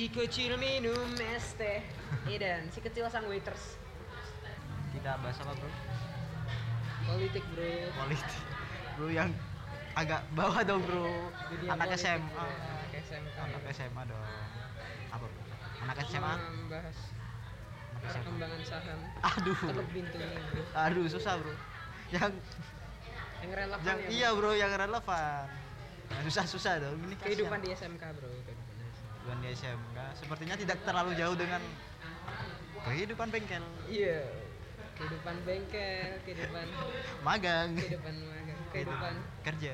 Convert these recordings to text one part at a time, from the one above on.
Si kecil minum es teh. Idan, si kecil sang waiters. Kita bahas apa bro? Politik bro. Politik. Bro yang agak bawah dong bro. Dunia Anak politik, SMA. bro. Anak SMK. Anak SMA dong. Apa bro? Anak SMA? SMA. perkembangan saham. Aduh. Pintunya bro. Aduh susah bro. Yang Yang relevan yang ya, iya bro yang relevan. Nah, susah susah dong. Ini kasihan. Kehidupan di SMK bro. Kehidupan di SMK. SMK sepertinya tidak terlalu jauh dengan kehidupan bengkel Iya. Kehidupan bengkel, kehidupan magang kehidupan magang, kehidupan kerja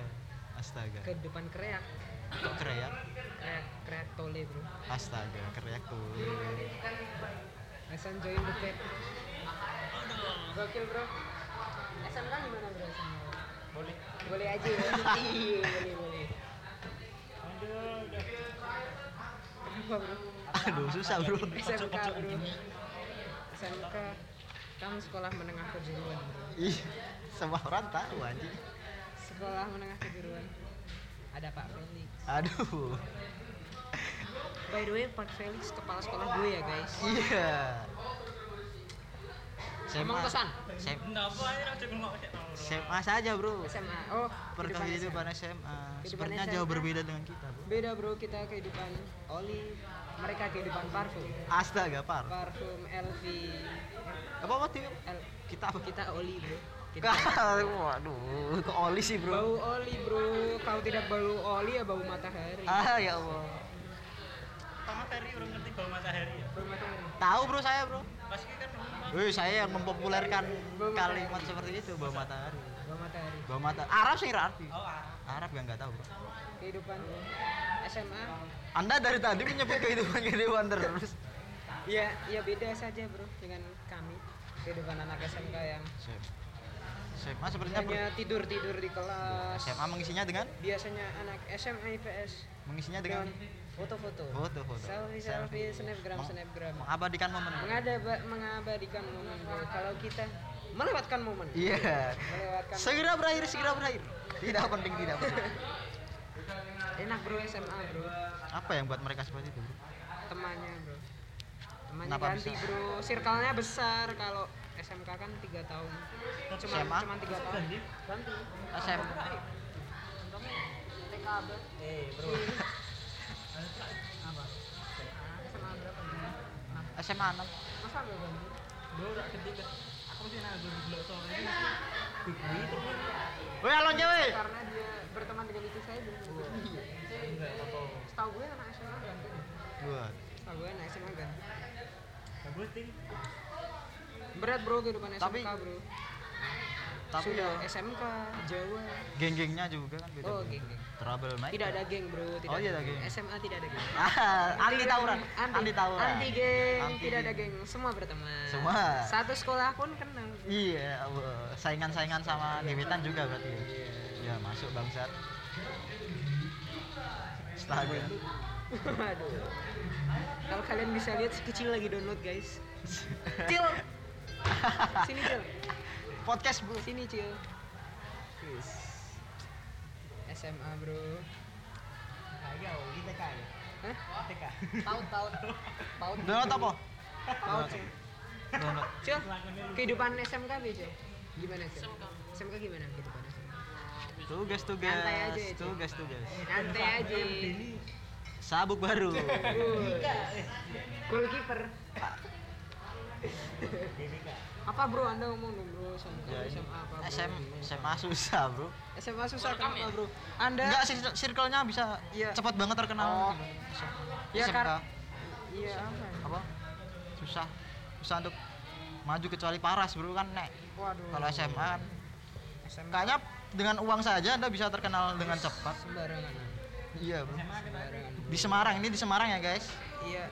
astaga kehidupan kreak. kok kreak Kreak, kreak tole bro. astaga kreak tuh Hasan join the pack. Gokil bro. SMK gimana bro? Boleh. Boleh aja ya. Iya, boleh boleh. Kenapa bro? aduh susah bro SMK bro. SMK kan sekolah menengah kejuruan ih semua orang tahu anjing Sekolah menengah kejuruan. Ada Pak Felix. aduh By the way, Pak Felix kepala sekolah gue ya guys. iya Emang pesan? SMA, Kenapa SMA saja bro SMA. Oh, perkehidupan SMA. SMA Kehidupan sepertinya SMA. jauh berbeda dengan kita bro Beda bro, kita kehidupan oli, mereka kehidupan parfum. astaga par Parfum LV. apa itu L, kita apa kita oli bro. Kita waduh ke oli sih bro bau oli bro. Kalau tidak bau oli ya bau matahari. ah ya Allah materi orang ngerti bau matahari ya. Bau matahari. tahu bro saya bro Wih, saya yang mempopulerkan matahari. kalimat seperti itu bau matahari Bau matahari. bau mata Arab sih arti Oh. Arab yang nggak tahu bro Kehidupan SMA. Anda dari tadi menyebut kehidupan kehidupan terus Ya, ya beda saja bro dengan kami. Kehidupan anak SMK yang Sip. SMA sepertinya hanya ber- tidur tidur di kelas. SMA mengisinya dengan Biasanya anak SMA IPS mengisinya dengan foto-foto. Foto-foto. Selfie selfie, snapgram Meng- snapgram. mengabadikan momen Mengadaba, mengabadikan momen bro. Kalau kita melewatkan momen. iya Melewatkan. segera berakhir segera berakhir tidak penting tidak penting Enak bro SMA bro. apa yang buat mereka seperti itu bro Temannya bro. Temannya Kenapa ganti bisa? bro. Circle-nya besar kalau SMK kan tiga tahun. Cuma SMA? cuma tiga tahun. Ganti? Ganti. SM TKB. Eh, bro. Apa? SMA berapa? SMA 6 Masa nggak ganti? Bro, rak ketika aku mesti nang gue blok sore ini. Bukti terus. Woi alon cewek Karena dia berteman dengan itu saya. Iya. Enggak apa. Setahu gue anak SMA ganti. Buat. Setahu gue anak SMA ganti. Berat bro kehidupan SMK Tapi- bro. Tapi Sudah ya SMK Jawa. geng-gengnya juga kan beda Oh, geng-geng. trouble maker Tidak ada geng bro. Tidak Oh, iya ada geng. SMA tidak ada geng. ah anti tawuran Anti, anti tawuran Anti geng, Anti tidak ada geng. Semua berteman. Semua. Satu sekolah pun kenal. iya saingan-saingan sama gebetan juga berarti ya Iya. ya masuk bangsat astaga Waduh. Kalau kalian bisa lihat si kecil lagi download guys. Cil. Sini Cil. Podcast bro Sini Cil. Yes. SMA bro. Ayo, kita kaya. Hah? TK. Taut taut. Taut. download apa download Cil. Kehidupan SMK B Cil. Gimana Cil? SMK gimana kehidupan SMK? tugas tugas Santai aja, tugas tugas Santai aja. sabuk baru Goalkeeper. Apa bro Anda ngomong dong bro SMK ya, SMA apa bro? SM, SMA susah bro SMA susah kenapa bro? Anda enggak sih circle-nya bisa Iya. cepat banget terkenal Oh. Ya, SMK. kar- Iya apa? ya? apa susah susah untuk maju kecuali paras bro kan nek Waduh. kalau SMA kan SMK kayaknya dengan uang saja anda bisa terkenal dengan cepat sembarangan. Iya bro di Semarang ini di Semarang ya guys Iya.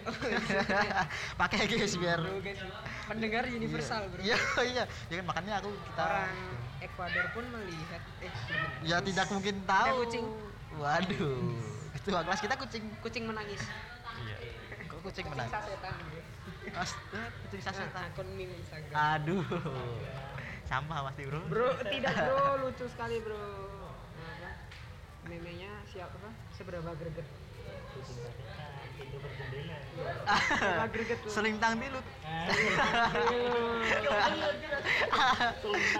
pakai guys biar Bro, guys. Pendengar universal bro. iya iya ya kan makanya aku kita Orang Ekuador pun melihat eh ya tidak mungkin tahu Ada kucing. waduh ketua kelas kita kucing kucing menangis. iya kok kucing Kucing menang sasetan. Astaga, kucing Nah, sasetan akun meme Instagram. aduh sampah pasti bro Bro, tidak bro, lucu sekali bro. Apa? Memenya siapa apa? Seberapa greget? Berjendela. Selintang tilut. Iya.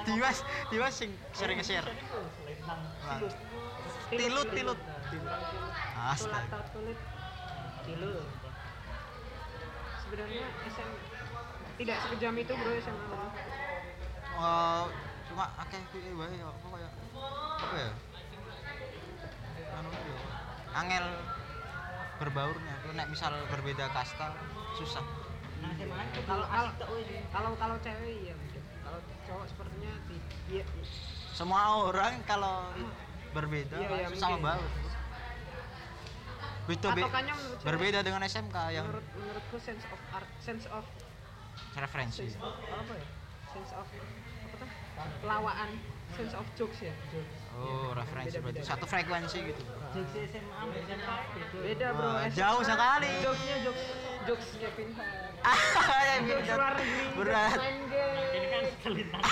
Dimas, Dimas sing sering. Selintang. Wah. Tilut, tilut. Astaga. Tilut. Sebenarnya SM tidak sekejam itu bro SMA. Eh, cuma akeh kuwi wae ya apa ya? Ya. Angel berbaurnya. Kalau nek misal berbeda kasta susah. Nah, Kalau kalau kalau cewek mungkin. Kalau cowok sepertinya ti- iya. Semua orang kalau berbeda Iya, iya, susah membaur. Itu be- saya- berbeda dengan SMK yang menurut menurutku sense of art sense of referensi. sense of apa ya sense of apa tuh pelawaan sense of jokes ya Oh, referensi berarti satu frekuensi gitu. Jokes SMA beda. bro SMA. jauh sekali. jokesnya jokes jokes Kevin Ah, jokes berat. luar negeri Berat. game Ini kan selintang.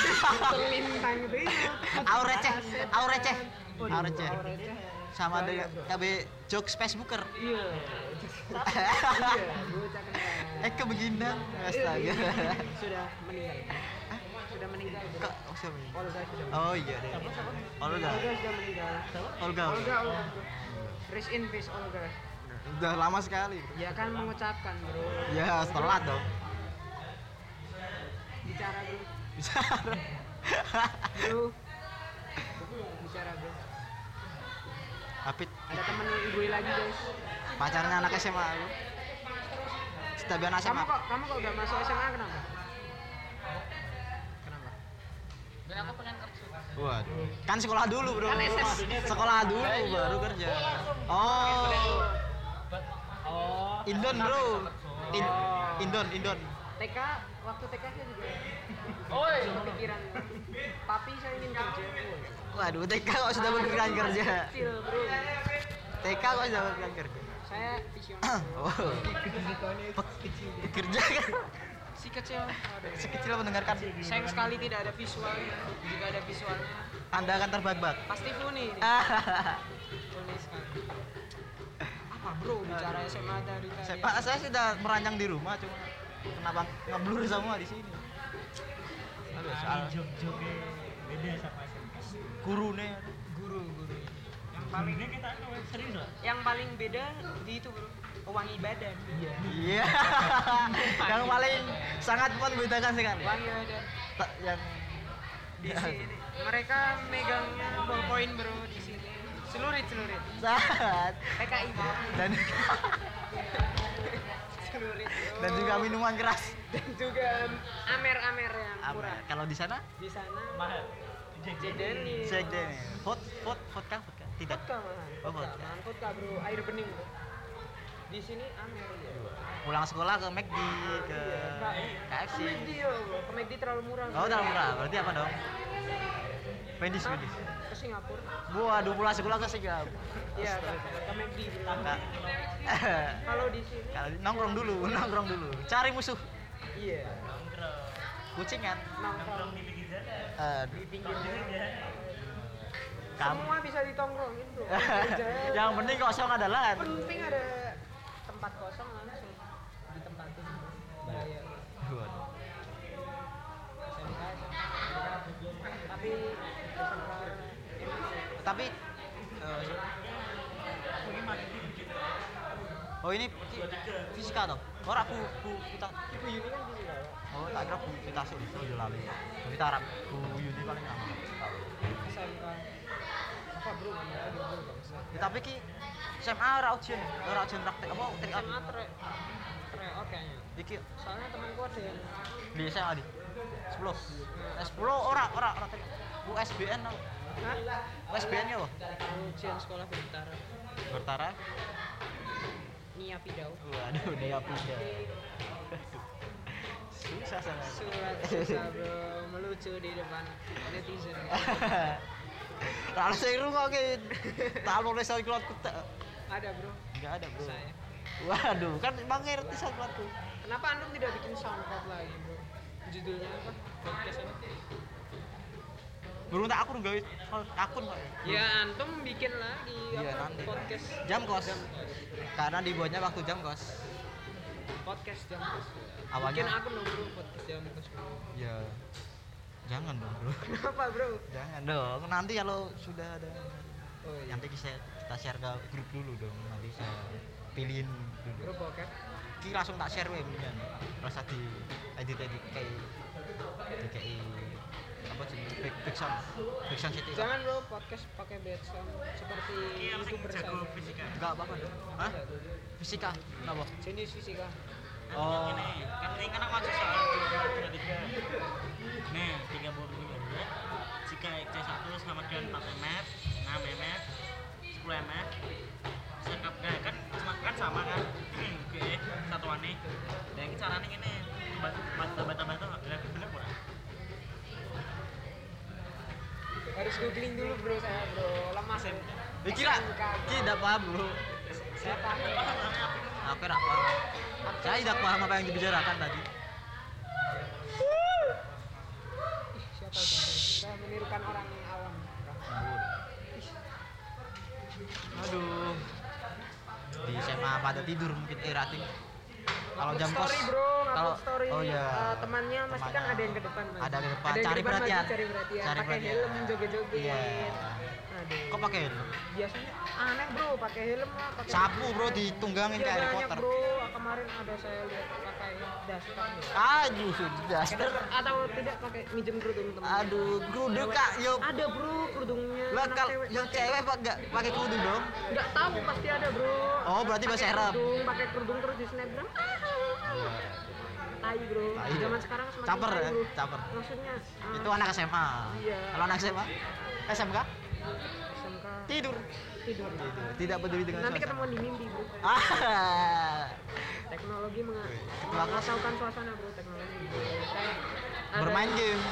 selintang itu iya. Au receh, au receh. Waduh, Au receh. receh. Sama dengan. KB jokes Facebooker. iya iya Eh kebeginan. Astaga. sudah meninggal sudah meninggal Kok oh, siapa ini? Olga sudah Oh iya deh. Siapa siapa? Olga. Olga sudah meninggal Olga. Olga Olga bro rest in peace Olga Udah lama sekali. ya kan mengucapkan bro Ya, setelah dong. bicara bro Bicara. bro bicara bro Apit ada temen gue lagi guys pacarnya anak SMA lu. Setabian kamu SMA. kok kamu kok udah masuk SMA kenapa Waduh. Kan sekolah dulu, Bro. Kan. Sekolah dulu baru kerja. Oh. Oh. Indon, Bro. In, Oh. Indon, Indon. TK waktu TK saya juga Oi. kepikiran papi saya ingin kerja Waduh, TK kok sudah berpikiran kerja. kecil bro TK kok sudah berpikiran kerja. saya visioner Oh. Kerja kan si kecil Waduh. si kecil mendengarkan. sayang sekali tidak ada visualnya jika ada visualnya Anda akan terbak-bak. pasti funny ini. Funny sekali apa bro bicara SMA dari tadi saya, Pak, saya sudah merancang di rumah cuma kenapa ngeblur semua di sini. Aduh, soal Soal jok-joknya beda sama SMA. gurune. guru guru yang Paling paling kita kan serius lah. yang paling beda di itu bro wangi badan iya Iya. yang paling sangat membedakan sekali. wangi badan yang di sini mereka megangnya ballpoint bro di sini celurit celurit saat PKI bro dan celurit bro. dan juga minuman keras. dan juga amer amer yang murah? Kalau di sana di sana Mahal. Jack Jack Daniels Jack Daniel. Vot, vot, vodka, vodka. Tidak. vodka mahal Oh, vodka vodka. mahal vodka bro air bening bro di sini amer ya Pulang sekolah ke McD, ke KFC. ke McD yo ke McD terlalu murah Oh, terlalu murah. Berarti apa dong? Hah? Wendy's. ke Singapura Waduh, pulang sekolah ke Singapura. iya ke, McD kalau di sini Kalau nongkrong dulu, nongkrong dulu. Cari musuh. iya Kucingan. nongkrong di pinggir jalan. Eh, di pinggir jalan kamu. semua bisa ditongkrongin bro Yang penting kosong adalah penting ada tempat kosong langsung ditempatin bahaya Waduh. SMK tapi Tapi eh, Oh ini fisika toh? Ora bu bu kita ibu Yuni kan di sini Oh tak kira bu kita sih oh lali. Tapi tak harap bu Yuni paling lama. SMK apa bro ngomong lagi bro bangsa Ya, tapi ki SMA ora ujian, ora ujian praktek apa teknik SMA tre tryout kayaknya Iki soalnya temanku ada yang di SMA di 10. Eh, 10 ora ora ora teknik. USBN apa? USBN ya apa? ujian sekolah bertara Bertara. Nia Pidau Waduh, dia pindah. Susah sangat. surat susah bro melucu di depan netizen Lalu saya rungokin. Tak boleh saya keluar kuta. ada bro Enggak ada, Bro. saya Waduh, kan emang ngerti saya keluarku. kenapa antum tidak bikin soundcloud lagi bro judulnya apa podcast apa Burung tak akun gawe akun kok. ya antum bikin lagi Iya, apa nanti. podcast Jam kos. Karena dibuatnya waktu jam kos. podcast jam kos. Awalnya- Bikin akun dong bro podcast jam kos. ya jangan dong bro Kenapa bro? jangan dong nanti kalau sudah ada Oh iya. nanti kita kita share ke grup dulu dong nanti saya pilihin dulu Bro bokep. ki langsung tak share wae mungkin rasa di edit edit kayak kayak apa sih big big sound big sound city Jangan bro podcast pakai background seperti youtuber saya. fisika. enggak apa apa dong hah fisika kenapa Jenis fisika. Oh Ini kan ini kan masuk soal dua tiga. Nih tiga bulu dulu ya. Jika C satu sama dengan 4 mf, 6 mf, 10 mf, sekap nah, kan cuma kan sama kan. Oke, satuannya. Dan ini caranya ini tambah-tambah itu lebih bener kurang. Harus googling dulu bro saya bro. Lemah Sem. Eh, kira ki tidak paham bro Saya paham. aku tidak paham saya tidak paham apa yang dibicarakan tadi siapa menirukan orang awam. aduh di SMA pada tidur mungkin eh rating kalau jam kos kalau oh iya Eh, temannya pasti kan ada yang ke depan. Mas. ada di depan Ada cari ke perhatian cari perhatian. cari pakai helm joget-joget. iya Aduh. kok pakai helm Biasanya aneh bro, pakai helm lah, sapu bro ditunggangin Iya, kayak Harry Potter bro. Kemarin ada saya lihat pakai daster. aduh sudah Atau tidak pakai minjem kerudung teman. aduh kerudung kak yo Ada bro kerudungnya. lah kalau yang cewek pak nggak pakai kerudung dong Enggak tahu pasti ada bro. Oh, berarti bahasa Arab. Kerudung, pakai kerudung terus di snapgram. Tai bro. Tai, Zaman ya. sekarang semakin Caper ya, caper. Maksudnya ah, itu anak SMA Iya. kalau anak SMA SMK tidur tidur. tidak peduli dengan Nanti ketemuan di mimpi bro. ah Teknologi menga- Ketua kelas. mengacaukan suasana bro teknologi. Kayak bermain game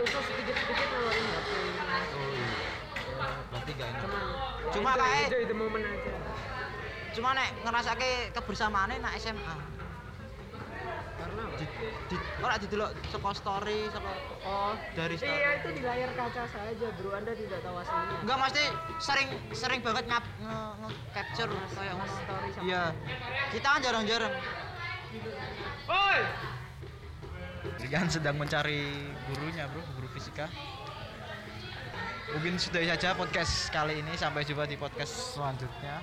Usus sedikit-sedikit ngeluarin HP. oh iya berarti gak enak Cuma enjoy, kayak- enjoy the moment aja. cuma nek ngerasake kebersamaannya nak SMA? Di, di, ora didelok saka story saka Oh, dari story. iya itu di layar kaca saja bro. Anda tidak tahu aslinya. enggak mesti sering sering banget ngap nge, nge capture kayak ngono Story sama- iya. kita kan jarang-jarang. Oi! Rian sedang mencari gurunya bro guru fisika. Mungkin sudah saja podcast kali ini. Sampai jumpa di podcast selanjutnya